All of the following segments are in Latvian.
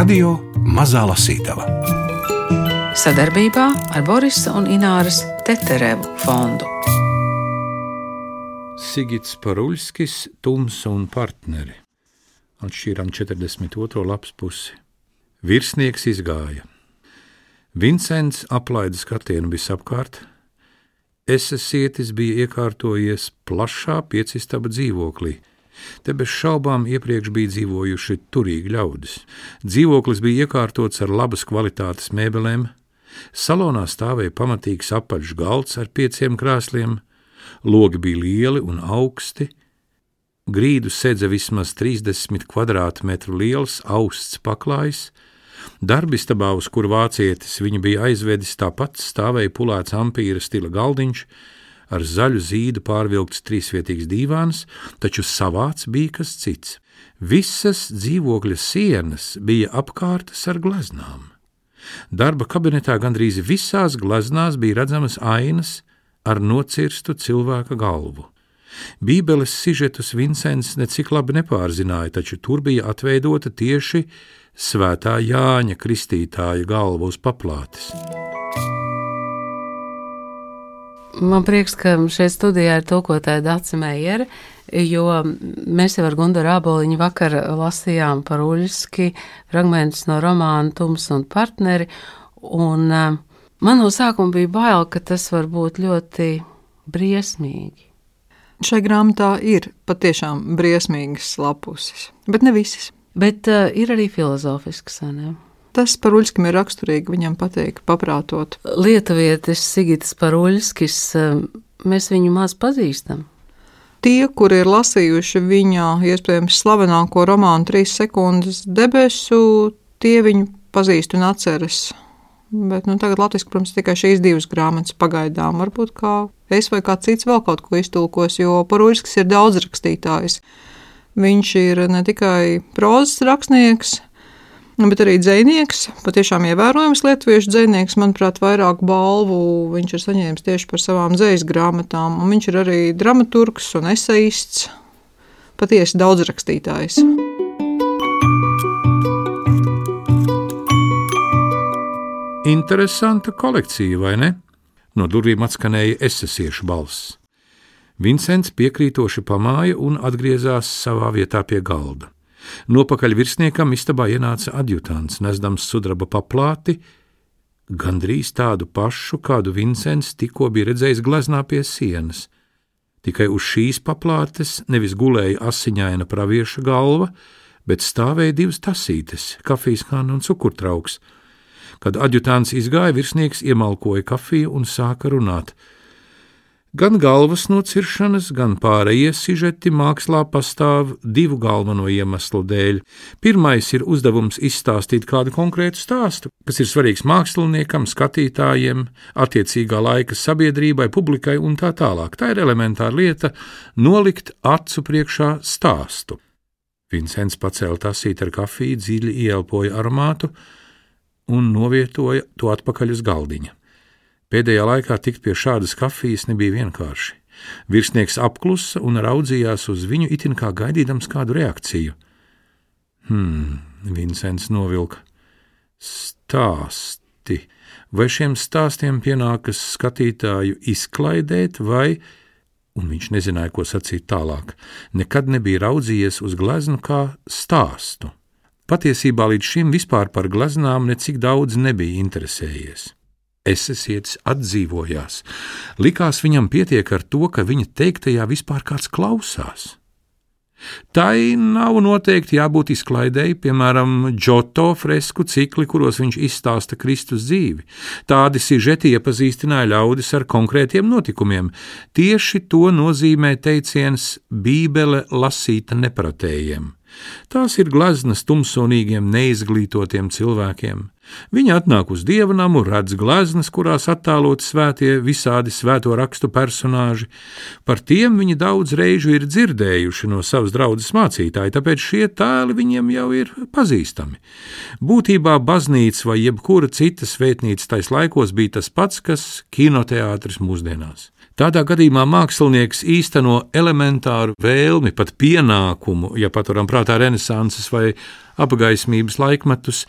Radio Mazā Lasītava sadarbībā ar Borisa un Ināras Teterevu fondu. Sigits Paruļskis, Tums un partneri. Atšķīrām 42. lapas pusi. Virsnieks izgāja. Vincents aplaida skatienu visapkārt. Esesietis bija iekārtojies plašā piecistaba dzīvoklī. Te bez šaubām iepriekš bija dzīvojuši turīgi ļaudis. Dzīvoklis bija iekārtots ar labas kvalitātes mēbelēm. Salonā stāvēja pamatīgs apaļš galds ar pieciem krēsliem, logi bija lieli un augsti, grīdu sedza vismaz 30 kvadrātmetru liels austs paklājs, Darbistabā, uz kuru vācietis viņu bija aizvedis, tāpat stāvēja pulēts ampīra stila galdiņš, ar zaļu zīdu pārvilkts trīsvietīgs divāns, taču savāds bija kas cits. Visas dzīvokļa sienas bija apkārtas ar gleznām. Darba kabinetā gandrīz visās gleznās bija redzamas ainas ar nocirstu cilvēka galvu. Bībeles sižetus Vincents necik labi nepārzināja, taču tur bija atveidota tieši Svētā Jāņa Kristītāja galva uz paplātes. Man prieks, ka šeit studijā ir tulkotāja Dāca Meijere, jo mēs jau ar Gundaru Āboliņu vakar lasījām par Uļski fragmentus no romāna Tums un partneri, un uh, man no sākuma bija bail, ka tas var būt ļoti briesmīgi. Šai grāmatā ir patiešām briesmīgas lapuses, bet ne visas. Bet uh, ir arī filozofisks. Ne? Tas par Uļskim ir raksturīgi viņam pateikt, paprātot. Lietuvietis Sigitas Paruļskis, uh, mēs viņu maz pazīstam. Tie, kuri ir lasījuši viņa iespējams slavenāko romānu Trīs sekundes debesu, tie viņu pazīst un atceras. Bet nu, tagad Latvijas, protams, tikai šīs divas grāmatas pagaidām. Varbūt kā es vai kāds cits vēl kaut ko iztulkos, jo Paruļskis ir daudz rakstītājs. Viņš ir ne tikai prozas rakstnieks, bet arī dzinieks. Patiešām ievērojams lietuviešu dzinieks. Manuprāt, vairāk balvu viņš ir saņēmis tieši par savām dzīslu grāmatām. Un viņš ir arī dramaturgs un esejists, patiesi daudzrakstītājs. Interesanta kolekcija, vai ne? No durvīm atskanēja esesiešu balss. Vincents piekrītoši pamāja un atgriezās savā vietā pie galda. Nopakaļ virsniekam istabā ienāca adjutants, nesdams sudraba paplāti, gandrīz tādu pašu, kādu Vincents tikko bija redzējis gleznā pie sienas. Tikai uz šīs paplātes nevis gulēja asiņaina pravieša galva, bet stāvēja divas tasītes, kafijas kāna un cukurtrauks. Kad adjutants izgāja, virsnieks iemalkoja kafiju un sāka runāt – Gan galvas nociršanas, gan pārējie sižeti mākslā pastāv divu galveno iemeslu dēļ. Pirmais ir uzdevums izstāstīt kādu konkrētu stāstu, kas ir svarīgs māksliniekam, skatītājiem, attiecīgā laika sabiedrībai, publikai un tā tālāk. Tā ir elementāra lieta - nolikt acu priekšā stāstu. Vincents pacēla tasīt ar kafiju, dziļi ieelpoja aromātu un novietoja to atpakaļ uz galdiņa. Pēdējā laikā tikt pie šādas kafijas nebija vienkārši. Virsnieks apklusa un raudzījās uz viņu, itin kā gaidīdams kādu reakciju. Hmm, Vincents novilka. Stāsti. Vai šiem stāstiem pienākas skatītāju izklaidēt, vai, un viņš nezināja, ko sacīt tālāk, nekad nebija raudzījies uz gleznu kā stāstu. Patiesībā līdz šim vispār par gleznām necik daudz nebija interesējies. Esesietis atdzīvojās. Likās viņam pietiek ar to, ka viņa teiktajā vispār kāds klausās. Tai nav noteikti jābūt izklaidēji, piemēram, Džoto fresku cikli, kuros viņš izstāsta Kristus dzīvi. Tādi sižeti iepazīstināja ļaudis ar konkrētiem notikumiem. Tieši to nozīmē teiciens Bībele lasīta nepratējiem. Tās ir gleznas tumsonīgiem, neizglītotiem cilvēkiem. Viņi atnāk uz dieva namu, redz gleznas, kurās attēloti svētie visādi svēto rakstu personāži. Par tiem viņi daudz reižu ir dzirdējuši no savas draudzes mācītāja, tāpēc šie tēli viņiem jau ir pazīstami. Būtībā baznīca vai jebkura cita svētnīca tais laikos bija tas pats, kas kinoteātris mūsdienās. Tādā gadījumā mākslinieks īsteno elementāru vēlmi, pat pienākumu, ja paturam prātā renesanses vai apgaismības laikmetus,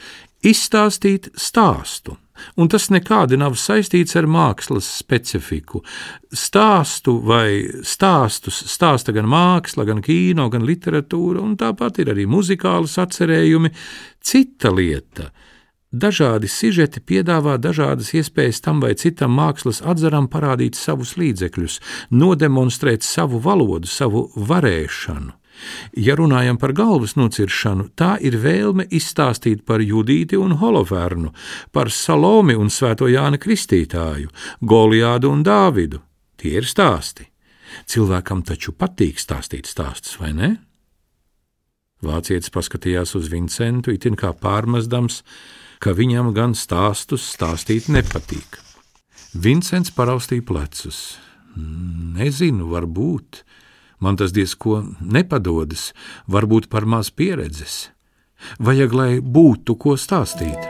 izstāstīt stāstu. Un tas nekādi nav saistīts ar mākslas specifiku. Stāstu vai stāstus stāsta gan māksla, gan kino, gan literatūra, un tāpat ir arī muzikālas atcerējumi. Cita lieta Dažādi sižeti piedāvā dažādas iespējas tam vai citam mākslas atzaram parādīt savus līdzekļus, nodemonstrēt savu valodu, savu varēšanu. Ja runājam par galvas nociršanu, tā ir vēlme izstāstīt par Judīti un Holofernu, par Salomi un Svēto Jāni Kristītāju, Goliādu un Dāvidu. Tie ir stāsti. Cilvēkam taču patīk stāstīt stāstus, vai ne? Vācietis paskatījās uz Vincentu, itin kā pārmestams, ka viņam gan stāstus stāstīt nepatīk. Vincents paraustīja plecus. Nezinu, varbūt. Man tas diezko nepadodas, varbūt par maz pieredzes. Vajag, lai būtu ko stāstīt.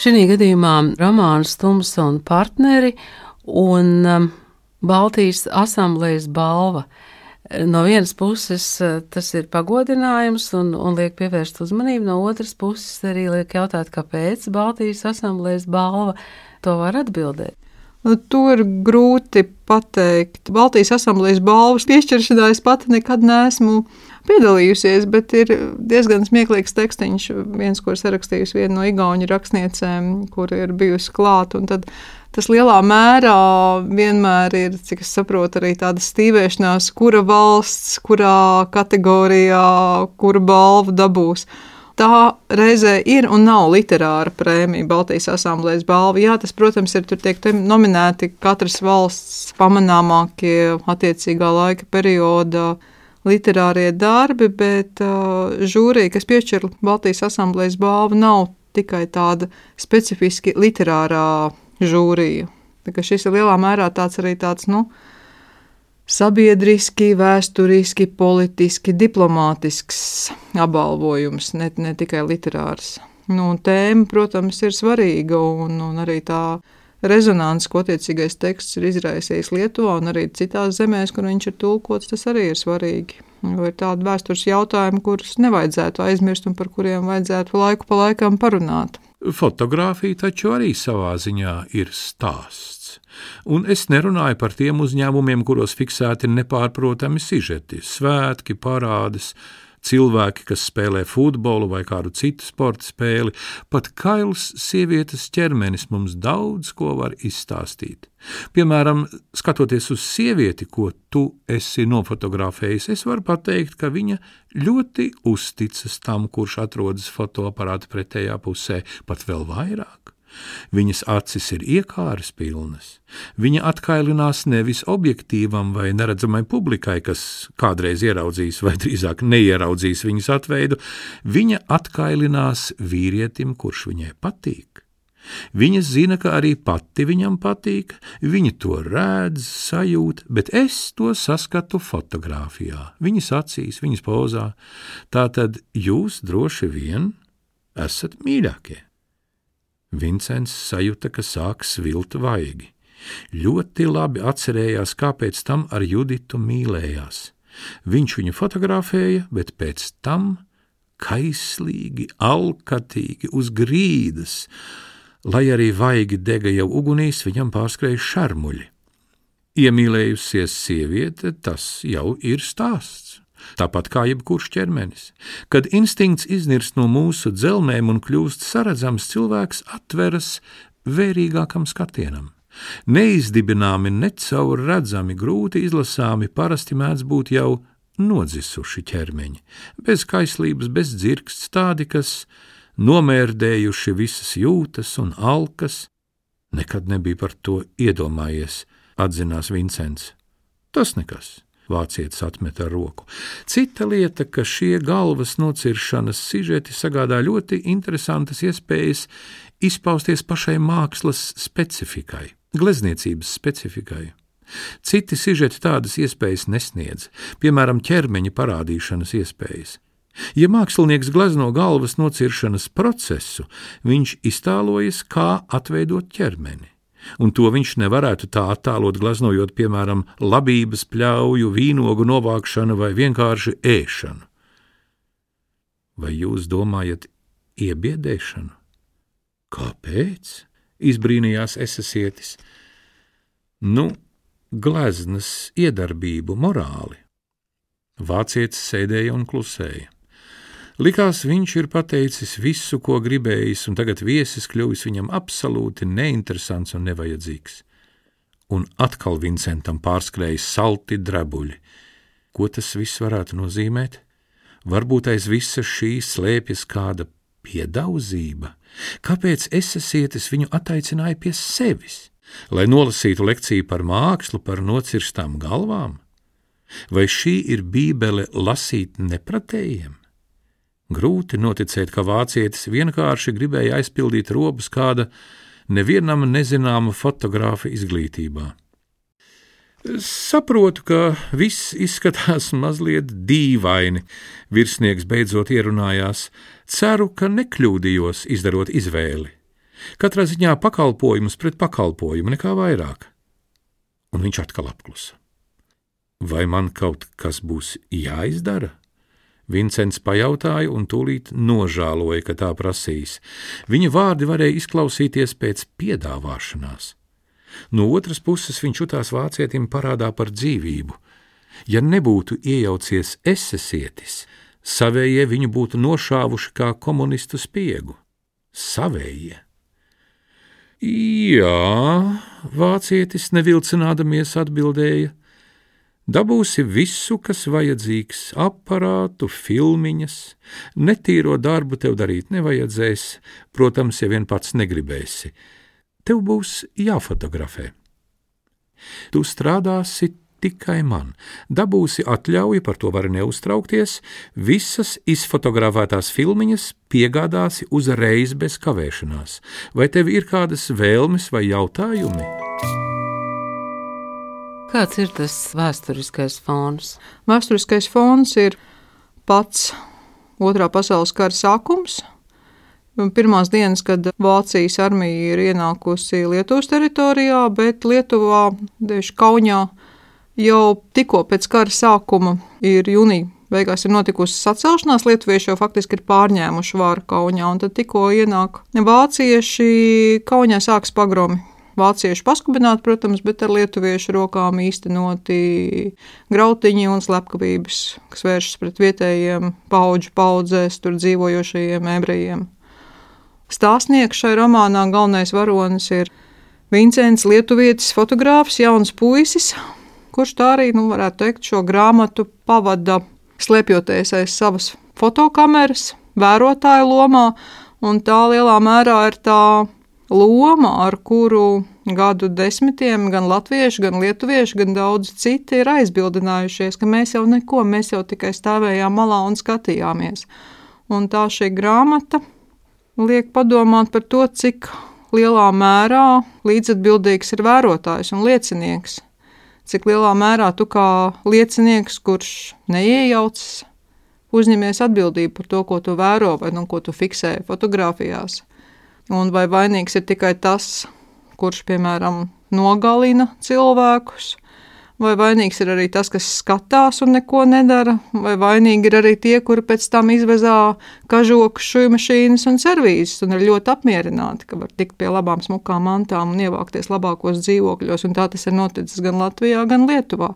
Šī gadījumā romāns Tums un partneri un um, Baltijas asamblējas balva no vienas puses eh, tas ir pagodinājums un, un liek pievērst uzmanību, no otras puses arī liek jautāt, kāpēc Baltijas asamblējas balva to var atbildēt. Nu, to ir grūti pateikt. Baltijas asamblējas balvas piešķiršanā es pati nekad neesmu piedalījusies, bet ir diezgan smieklīgs tekstiņš, viens, ko sarakstījusi viena no igauņu rakstniecēm, kur ir bijusi klāta tas lielā mērā vienmēr ir, cik es saprotu, arī tāda stīvēšanās, kura valsts, kurā kategorijā, kura balvu dabūs. Tā reizē ir un nav literāra prēmija, Baltijas asamblējas balva. Jā, tas, protams, ir tur tiek nominēti katras valsts pamanāmākie attiecīgā laika perioda literārie darbi, bet uh, žūrija, kas piešķir Baltijas asamblējas balvu, nav tikai tāda specifiski literārā žūriju. Šis ir lielā mērā tāds arī tāds, nu, sabiedriski, vēsturiski, politiski, diplomātisks apbalvojums, ne, ne tikai literārs. Nu, tēma, protams, ir svarīga, un, un arī tā rezonanci, ko attiecīgais teksts ir izraisījis Lietuvā un arī citās zemēs, kur viņš ir tulkots, tas arī ir svarīgi. Jo ir tādi vēstures jautājumi, kurus nevajadzētu aizmirst un par kuriem vajadzētu laiku pa laikam parunāt. Fotogrāfija taču arī savā ziņā ir stāsts. Un es nerunāju par tiem uzņēmumiem, kuros fiksēti nepārprotami sižeti, svētki, parādes, cilvēki, kas spēlē futbolu vai kādu citu sporta spēli, pat kails sievietes ķermenis mums daudz ko var izstāstīt. Piemēram, skatoties uz sievieti, ko tu esi nofotografējis, es varu pateikt, ka viņa ļoti uzticas tam, kurš atrodas fotoaparāta pretējā pusē, pat vēl vairāk. Viņas acis ir iekāras pilnas. Viņa atkailinās nevis objektīvam vai neredzamai publikai, kas kādreiz ieraudzīs vai drīzāk neieraudzīs viņas atveidu, viņa atkailinās vīrietim, kurš viņai patīk. Viņa zina, ka arī pati viņam patīk, viņa to redz, sajūt, bet es to saskatu fotografijā, viņas acīs, viņas pozā. Tātad jūs droši vien esat mīļākie. Vincents sajūta, ka sāk svilt vaigi. Ļoti labi atcerējās, kāpēc tam ar Juditu mīlējās. Viņš viņu fotografēja, bet pēc tam kaislīgi, alkatīgi uz grīdas, lai arī vaigi dega jau ugunīs, viņam pārskrēja šarmuļi. Iemīlējusies sieviete, tas jau ir stāsts tāpat kā jebkurš ķermenis. Kad instinkts iznirst no mūsu dzelmēm un kļūst saredzams, cilvēks atveras vērīgākam skatienam. Neizdibināmi, necaur redzami, grūti izlasāmi parasti mēdz būt jau nodzisuši ķermeņi, bez kaislības, bez dzirksts, tādi, kas nomērdējuši visas jūtas un alkas. Nekad nebija par to iedomājies, atzinās Vincents. Tas nekas. Vācietis atmet ar roku. Cita lieta, ka šie galvas nociršanas sižeti sagādā ļoti interesantas iespējas izpausties pašai mākslas specifikai, glezniecības specifikai. Citi sižeti tādas iespējas nesniedz, piemēram, ķermeņa parādīšanas iespējas. Ja mākslinieks glezno galvas nociršanas procesu, viņš iztēlojas, kā atveidot ķermeni. Un to viņš nevarētu tā attēlot, glaznojot, piemēram, labības pļauju, vīnogu novākšanu vai vienkārši ēšanu. Vai jūs domājat iebiedēšanu? Kāpēc? izbrīnījās esasietis. Nu, gleznas iedarbību morāli. Vācietis sēdēja un klusēja. Likās, viņš ir pateicis visu, ko gribējis, un tagad viesis kļuvis viņam absolūti neinteresants un nevajadzīgs. Un atkal Vincentam pārskrēja salti drebuļi. Ko tas viss varētu nozīmēt? Varbūt aiz visa šī slēpjas kāda piedauzība. Kāpēc esasietis viņu attaicināja pie sevis? Lai nolasītu lekciju par mākslu, par nocirstām galvām? Vai šī ir bībele lasīt nepratējiem? Grūti noticēt, ka vācietis vienkārši gribēja aizpildīt robus kāda nevienam nezināma fotografa izglītībā. Saprotu, ka viss izskatās mazliet dīvaini. Virsnieks beidzot ierunājās. Ceru, ka nekļūdījos izdarot izvēli. Katrā ziņā pakalpojumus pret pakalpojumu, nekā vairāk. Un viņš atkal apklusa. Vai man kaut kas būs jāizdara? Vincents pajautāja un tūlīt nožēloja, ka tā prasīs. Viņa vārdi varēja izklausīties pēc piedāvāšanās. No otras puses viņš jutās vācietim parādā par dzīvību. Ja nebūtu iejaucies esesietis, savējie viņu būtu nošāvuši kā komunistu spiegu. Savējie! Jā, vācietis nevilcinādamies atbildēja. Dabūsi visu, kas vajadzīgs, aparātu, filmiņas, netīro darbu tev darīt nevajadzēs, protams, ja vien pats negribēsi. Tev būs jāfotografē. Tu strādāsi tikai man, dabūsi atļauju, par to vari neuztraukties, visas izfotografētās filmiņas piegādāsi uzreiz bez kavēšanās. Vai tev ir kādas vēlmes vai jautājumi? Kāds ir tas vēsturiskais fons? Vēsturiskais fons ir pats Otrā pasaules kara sākums. Pirmās dienas, kad Vācijas armija ir ienākusi Lietuvas teritorijā, bet Lietuvā, tieši Kaunijā, jau tikko pēc kara sākuma ir jūnija beigās ir notikusi sacelšanās, lietuvieši jau faktiski ir pārņēmuši vāru Kaunijā, un tad tikko ienāk vācieši, Kaunijā sāks pagromi vācieši paskubināti, protams, bet ar lietuviešu rokām īstenoti grautiņi un slepkavības, kas vēršas pret vietējiem paudžu paudzēs, tur dzīvojošajiem ebrejiem. Stāstnieks šai romānā galvenais varonis ir Vincents Lietuvietis, fotogrāfs, jauns puisis, kurš tā arī, nu, varētu teikt, šo grāmatu pavada slēpjoties aiz savas fotokameras, vērotāja lomā, un tā lielā mērā ir tā loma, ar kuru gadu desmitiem gan latvieši, gan lietuvieši, gan daudz citi ir aizbildinājušies, ka mēs jau neko, mēs jau tikai stāvējām malā un skatījāmies. Un tā šī grāmata liek padomāt par to, cik lielā mērā līdzatbildīgs ir vērotājs un liecinieks. Cik lielā mērā tu kā liecinieks, kurš neiejaucas, uzņemies atbildību par to, ko tu vēro vai nu, ko tu fiksē fotografijās. Un vai vainīgs ir tikai tas, kurš, piemēram, nogalina cilvēkus, vai vainīgs ir arī tas, kas skatās un neko nedara, vai vainīgi ir arī tie, kuri pēc tam izvezā kažokus, šūmašīnas un servīzes un ir ļoti apmierināti, ka var tikt pie labām smukām mantām un ievākties labākos dzīvokļos, un tā tas ir noticis gan Latvijā, gan Lietuvā.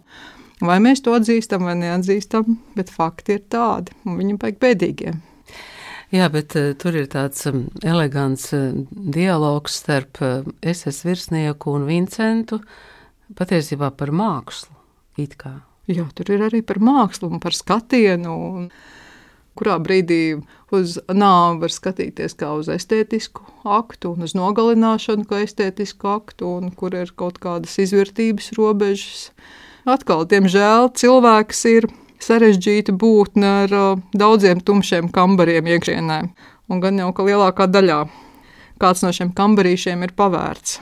Vai mēs to atzīstam vai neatzīstam, bet fakti ir tādi, un viņi pēc bēdīgiem. Jā, bet uh, tur ir tāds um, elegants uh, dialogs starp uh, SS virsnieku un Vincentu patiesībā par mākslu. Jā, tur ir arī par mākslu un par skatienu. Un kurā brīdī uz nāvi var skatīties kā uz estētisku aktu, un uz nogalināšanu kā estētisku aktu, un kur ir kaut kādas izvērtības robežas. Atkal, diemžēl, cilvēks ir sarežģīta būtne ar uh, daudziem tumšiem kambariem iekšienē, un gan jau ka lielākā daļā kāds no šiem kambarīšiem ir pavērts.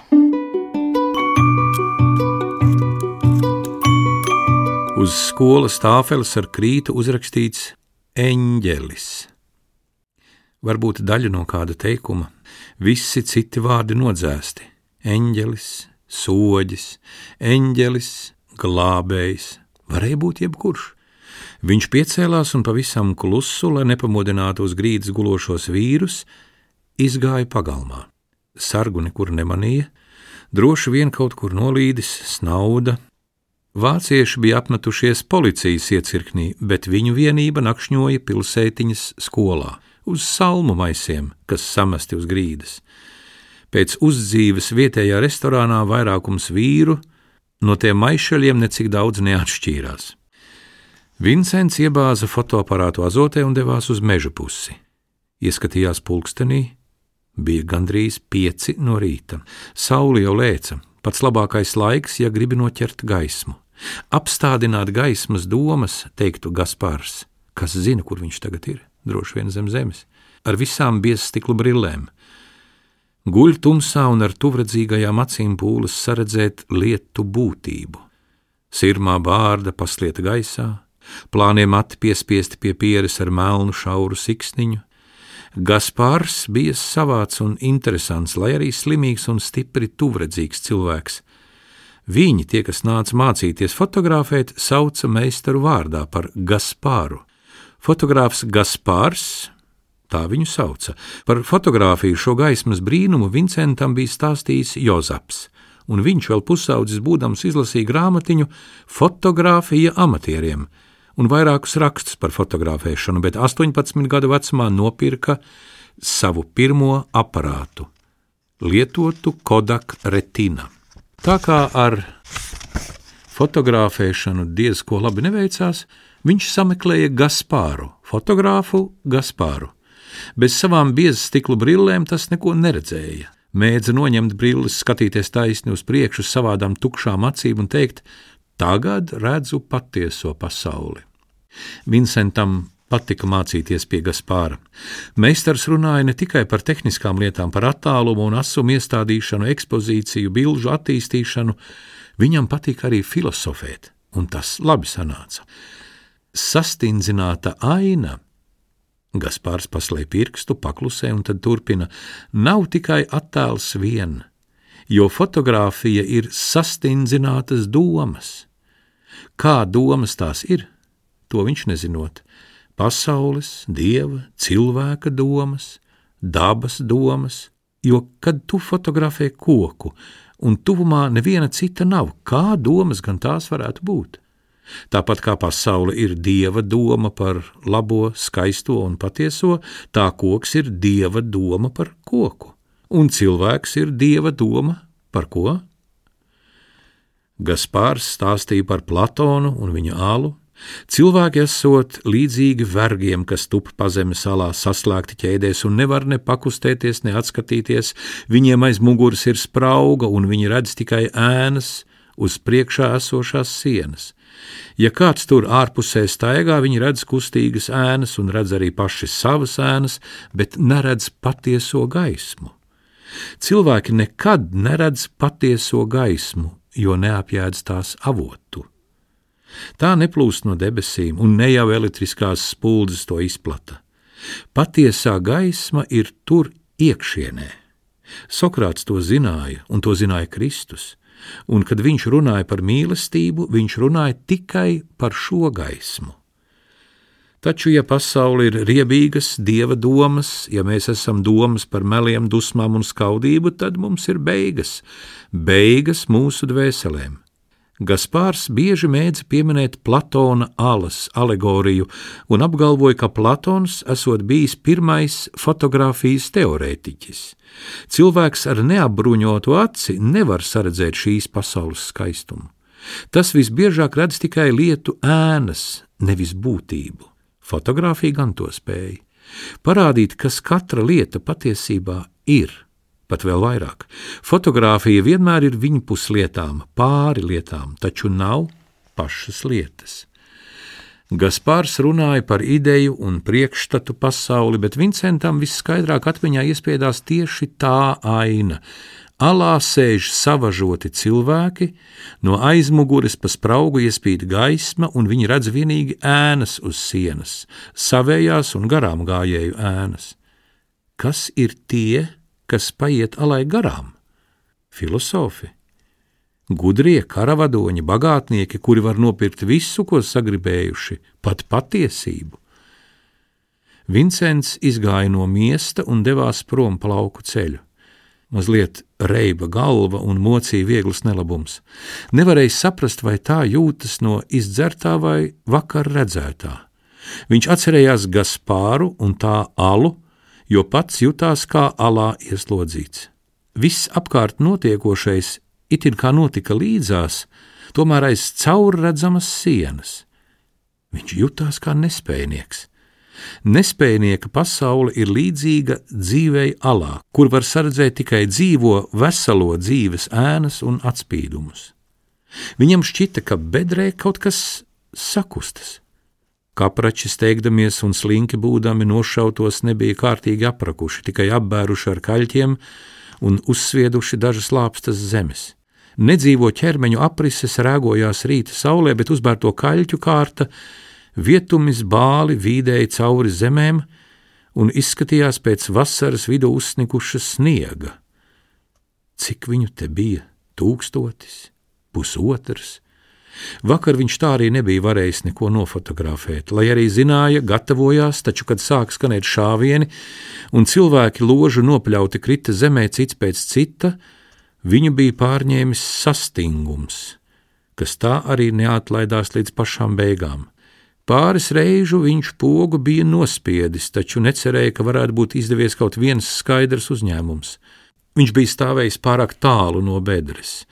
Uz skolas tāfeles ar krītu uzrakstīts eņģelis. Varbūt daļa no kāda teikuma, visi citi vārdi nodzēsti. eņģelis, soģis, eņģelis, glābējs, varēja būt jebkurš. Viņš piecēlās un pavisam klusu, lai nepamodinātu uz grīdas gulošos vīrus, izgāja pagalmā. Sargu nekur nemanīja, droši vien kaut kur nolīdis snauda. Vācieši bija apmetušies policijas iecirknī, bet viņu vienība nakšņoja pilsētiņas skolā, uz salmu maisiem, kas samesti uz grīdas. Pēc uzdzīves vietējā restorānā vairākums vīru no tiem maišaļiem necik daudz neatšķīrās. Vincents iebāza fotoaparātu azotē un devās uz meža pusi. Ieskatījās pulkstenī, bija gandrīz pieci no rīta. Saule jau lēca, pats labākais laiks, ja gribi noķert gaismu. Apstādināt gaismas domas, teiktu Gaspārs, kas zina, kur viņš tagad ir, droši vien zem zemes, ar visām biezstiklu brillēm, Guļ tumsā un ar tuvredzīgajām acīm pūles saredzēt lietu būtību. Sirmā bārda paslieta gaisā, plānie mati piespiesti pie pieres ar melnu šauru siksniņu. Gaspārs bija savāds un interesants, lai arī slimīgs un stipri tuvredzīgs cilvēks. Viņi, tie, kas nāca mācīties fotografēt, sauca meistaru vārdā par Gaspāru. Fotogrāfs Gaspārs tā viņu sauca. Par fotografiju šo gaismas brīnumu Vincentam bija stāstījis Jozaps, un viņš vēl pusaudzis būdams izlasīja grāmatiņu Fotogrāfija amatieriem un vairākus rakstus par fotografēšanu, bet 18 gadu vecumā nopirka savu pirmo aparātu - lietotu Kodak Retina. Tā kā ar fotografēšanu diezko labi neveicās, viņš sameklēja Gaspāru, fotogrāfu Gaspāru. Bez savām biezas stikla brillēm tas neko neredzēja. Mēdza noņemt brilles, skatīties taisni uz priekšu, savādām tukšām acīm un teikt: Tagad redzu patieso pasauli. Vincentam patika mācīties pie Gaspāra. Meistars runāja ne tikai par tehniskām lietām, par attālumu un asumu iestādīšanu, ekspozīciju, bilžu attīstīšanu, viņam patika arī filozofēt, un tas labi sanāca. Sastindzināta aina Gaspārs paslēp pirkstu, paklusē un tad turpina: Nav tikai attēls vien, jo fotografija ir sastindzinātas domas. Kā domas tās ir, to viņš nezinot. Pasaules, dieva, cilvēka domas, dabas domas, jo, kad tu fotografē koku, un tuvumā neviena cita nav, kā domas gan tās varētu būt? Tāpat kā pasaule ir dieva doma par labo, skaisto un patieso, tā koks ir dieva doma par koku, un cilvēks ir dieva doma par ko? Gaspārs stāstīja par Platonu un viņa alu. Cilvēki esot līdzīgi vergiem, kas tup pazemes salā saslēgti ķēdēs un nevar ne pakustēties, ne atskatīties, viņiem aiz muguras ir sprauga un viņi redz tikai ēnas uz priekšā esošās sienas. Ja kāds tur ārpusē staigā, viņi redz kustīgas ēnas un redz arī paši savas ēnas, bet neredz patieso gaismu. Cilvēki nekad neredz patieso gaismu, jo neapjēdz tās avotu. Tā neplūst no debesīm, un ne jau elektriskās spuldzes to izplata. Patiesā gaisma ir tur iekšienē. Sokrāts to zināja, un to zināja Kristus un kad viņš runāja par mīlestību, viņš runāja tikai par šo gaismu. Taču, ja pasaule ir riebīgas, dieva domas, ja mēs esam domas par meliem, dusmām un skaudību, tad mums ir beigas, beigas mūsu dvēselēm. Gaspārs bieži mēdza pieminēt Platona alas alegoriju un apgalvoja, ka Platons esot bijis pirmais fotografijas teorētiķis. Cilvēks ar neapbruņotu aci nevar saredzēt šīs pasaules skaistumu. Tas visbiežāk redz tikai lietu ēnas, nevis būtību. Fotogrāfija gan to spēja. Parādīt, kas katra lieta patiesībā ir pat vēl vairāk. Fotogrāfija vienmēr ir viņpus lietām, pāri lietām, taču nav pašas lietas. Gaspārs runāja par ideju un priekšstatu pasauli, bet Vincentam viskaidrāk atmiņā iespiedās tieši tā aina. Alā sēž savažoti cilvēki, no aizmugures pa spraugu iespīd gaisma, un viņi redz vienīgi ēnas uz sienas, savējās un garām gājēju ēnas. Kas ir tie, kas paiet alai garām. Filosofi, gudrie karavadoņi, bagātnieki, kuri var nopirkt visu, ko sagribējuši, pat patiesību. Vincents izgāja no miesta un devās prom pa lauku ceļu. Mazliet reiba galva un mocīja viegls nelabums. Nevarēja saprast, vai tā jūtas no izdzertā vai vakar redzētā. Viņš atcerējās Gaspāru un tā alu, jo pats jutās kā alā ieslodzīts. Viss apkārt notiekošais it kā notika līdzās, tomēr aiz caurredzamas sienas. Viņš jutās kā nespējnieks. Nespējnieka pasaule ir līdzīga dzīvei alā, kur var saredzēt tikai dzīvo, veselo dzīves ēnas un atspīdumus. Viņam šķita, ka bedrē kaut kas sakustas. Kaprači steigdamies un slinki būdami nošautos nebija kārtīgi aprakuši, tikai apbēruši ar kaļķiem un uzsvieduši dažas lāpstas zemes. Nedzīvo ķermeņu aprises rēgojās rīta saulē, bet uzbērto kaļķu kārta vietumis bāli vīdēja cauri zemēm un izskatījās pēc vasaras vidu uzsnikuša sniega. Cik viņu te bija? Tūkstotis, pusotrs. Vakar viņš tā arī nebija varējis neko nofotografēt, lai arī zināja, gatavojās, taču, kad sāk skanēt šāvieni un cilvēki ložu nopļauti krita zemē cits pēc cita, viņu bija pārņēmis sastingums, kas tā arī neatlaidās līdz pašām beigām. Pāris reižu viņš pogu bija nospiedis, taču necerēja, ka varētu būt izdevies kaut viens skaidrs uzņēmums. Viņš bija stāvējis pārāk tālu no bedres.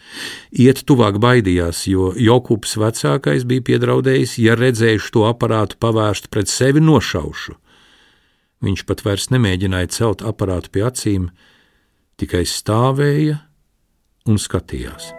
Iet tuvāk baidījās, jo Jokubs vecākais bija piedraudējis, ja redzējuši to aparātu pavērstu pret sevi nošaušu. Viņš pat vairs nemēģināja celt aparātu pie acīm, tikai stāvēja un skatījās.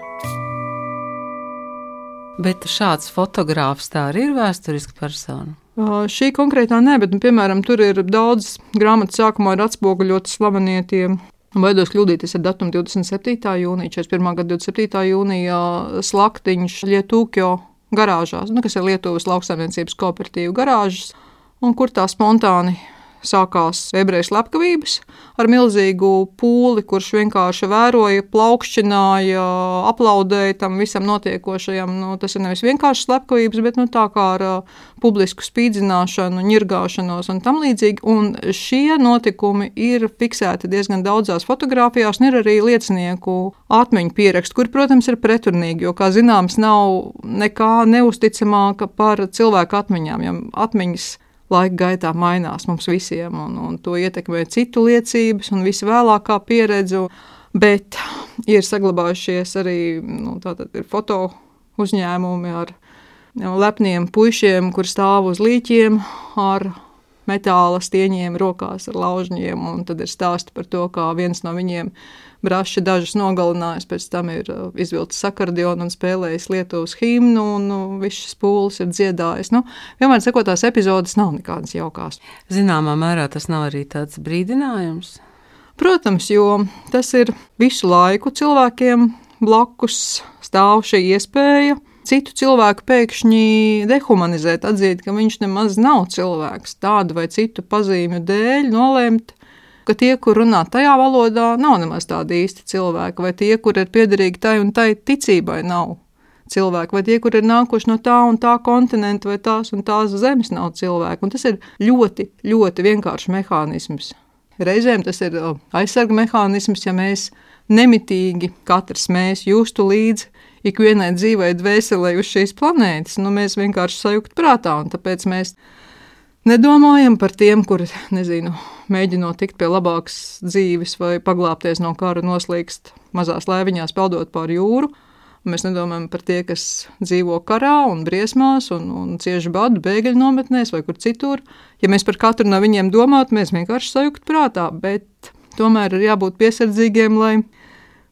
Bet šāds fotogrāfs tā arī ir vēsturiska persona. Uh, šī konkrētā nē, bet, nu, piemēram, tur ir daudz grāmatu sākumā ir atspoguļoti slavenie tie. Baidos kļūdīties ar datumu 27. jūnija, 41. gada 27. jūnijā slaktiņš Lietūkjo garāžās, nu, kas ir Lietuvas lauksaimniecības kooperatīva garāžas, un kur tā spontāni sākās ebreju slepkavības ar milzīgu pūli, kurš vienkārši vēroja, plaukšķināja, aplaudēja tam visam notiekošajam. Nu, tas ir nevis vienkārši slepkavības, bet nu, tā kā ar uh, publisku spīdzināšanu, ņirgāšanos un tam līdzīgi. Un šie notikumi ir fiksēti diezgan daudzās fotografijās, un ir arī liecinieku atmiņu pieraksti, kur, protams, ir pretrunīgi, jo, kā zināms, nav nekā neusticamāka par cilvēku atmiņām. Ja atmiņas laika gaitā mainās mums visiem, un, un to ietekmē citu liecības un visvēlākā pieredze. Bet ir saglabājušies arī nu, foto uzņēmumi ar lepniem puišiem, kur stāv uz līķiem ar metāla stieņiem rokās ar laužņiem, tad ir stāsti par to, kā viens no viņiem Braši dažus nogalinājis, pēc tam ir uh, izvilcis sakardionu un spēlējis Lietuvas himnu, un nu, viss šis pūlis ir dziedājis. Nu, vienmēr sakot, tās epizodes nav nekādas jaukās. Zināmā mērā tas nav arī tāds brīdinājums. Protams, jo tas ir visu laiku cilvēkiem blakus stāv šī iespēja citu cilvēku pēkšņi dehumanizēt, atzīt, ka viņš nemaz nav cilvēks, tādu vai citu pazīmju dēļ nolēmt ka tie, kur runā tajā valodā, nav nemaz tādi īsti cilvēki, vai tie, kur ir piederīgi tai un tai ticībai, nav cilvēki, vai tie, kur ir nākuši no tā un tā kontinenta, vai tās un tās zemes, nav cilvēki. Un tas ir ļoti, ļoti vienkāršs mehānisms. Reizēm tas ir aizsarga mehānisms, ja mēs nemitīgi, katrs mēs justu līdzi ikvienai dzīvai dvēselē uz šīs planētas, nu mēs vienkārši sajūgt prātā, un tāpēc mēs Nedomājam par tiem, kuri, nezinu, mēģinot tikt pie labākas dzīves vai paglāpties no kara, noslīkst mazās lēviņās, peldot pāri jūru. Mēs nedomājam par tiem, kas dzīvo karā un briesmās un, un cieši badu, bēgļu nometnēs vai kur citur. Ja mēs par katru no viņiem domātu, mēs vienkārši sajūgtu prātā, bet tomēr ir jābūt piesardzīgiem, lai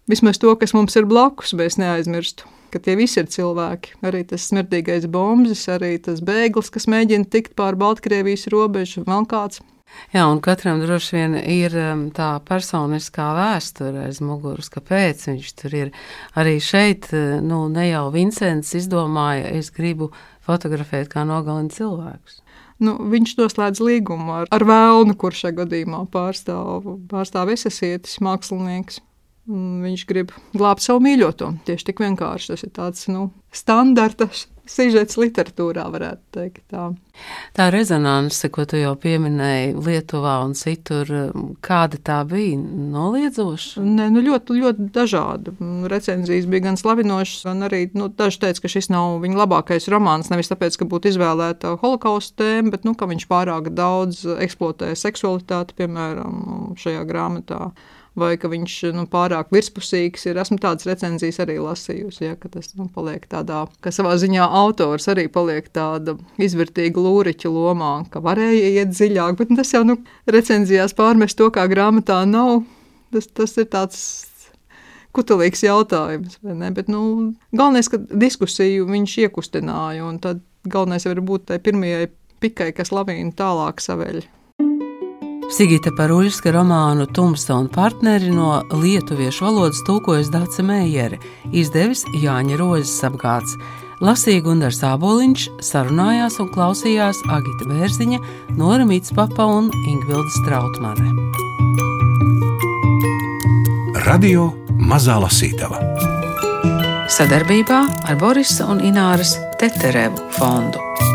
vismaz to, kas mums ir blakus, mēs neaizmirstu ka tie visi ir cilvēki. Arī tas smirdīgais bombs, arī tas bēglis, kas mēģina tikt pāri Baltkrievijas robežu, vēl kāds. Jā, un katram droši vien ir um, tā personiskā vēsture aiz muguras, kāpēc viņš tur ir. Arī šeit, uh, nu, ne jau Vincents izdomāja, es gribu fotografēt, kā nogalina cilvēkus. Nu, viņš noslēdz līgumu ar, ar vēlnu, kurš šajā gadījumā pārstāv, pārstāv esesietis mākslinieks. Viņš grib glābt savu mīļoto. Tieši tik vienkārši tas ir tāds nu, standarts sižets literatūrā, varētu teikt. Tā, tā rezonance, ko tu jau pieminēji Lietuvā un citur, kāda tā bija? Noliedzoša? Nē, nu ļoti, ļoti dažāda. Recenzijas bija gan slavinošas, gan arī nu, daži teica, ka šis nav viņa labākais romāns. Nevis tāpēc, ka būtu izvēlēta holokausta tēma, bet nu, ka viņš pārāk daudz eksploatē seksualitāti, piemēram, šajā grāmatā vai ka viņš nu, pārāk virspusīgs ir. Esmu tādas recenzijas arī lasījusi, ja, ka tas nu, paliek tādā, ka savā ziņā autors arī paliek tāda izvērtīga lūriķa lomā, ka varēja iet dziļāk, bet tas jau nu, recenzijās pārmest to, kā grāmatā nav. Tas, tas ir tāds kutelīgs jautājums. Bet, nu, galvenais, ka diskusiju viņš iekustināja, tad galvenais var būt tai pirmajai pikai, kas lavīnu tālāk saveļ. Sigita Paruļska romānu Tumsa un partneri no lietuviešu valodas tulkojas Dāca Meijere, izdevis Jāņa Rozes apgāds. Lasīja Gunārs Āboliņš, sarunājās un klausījās Agita Bērziņa, Nora Mitspapa un Ingvilda Strautmane. Radio Mazā Lasītava Sadarbībā ar Borisa un Ināras Teterevu fondu.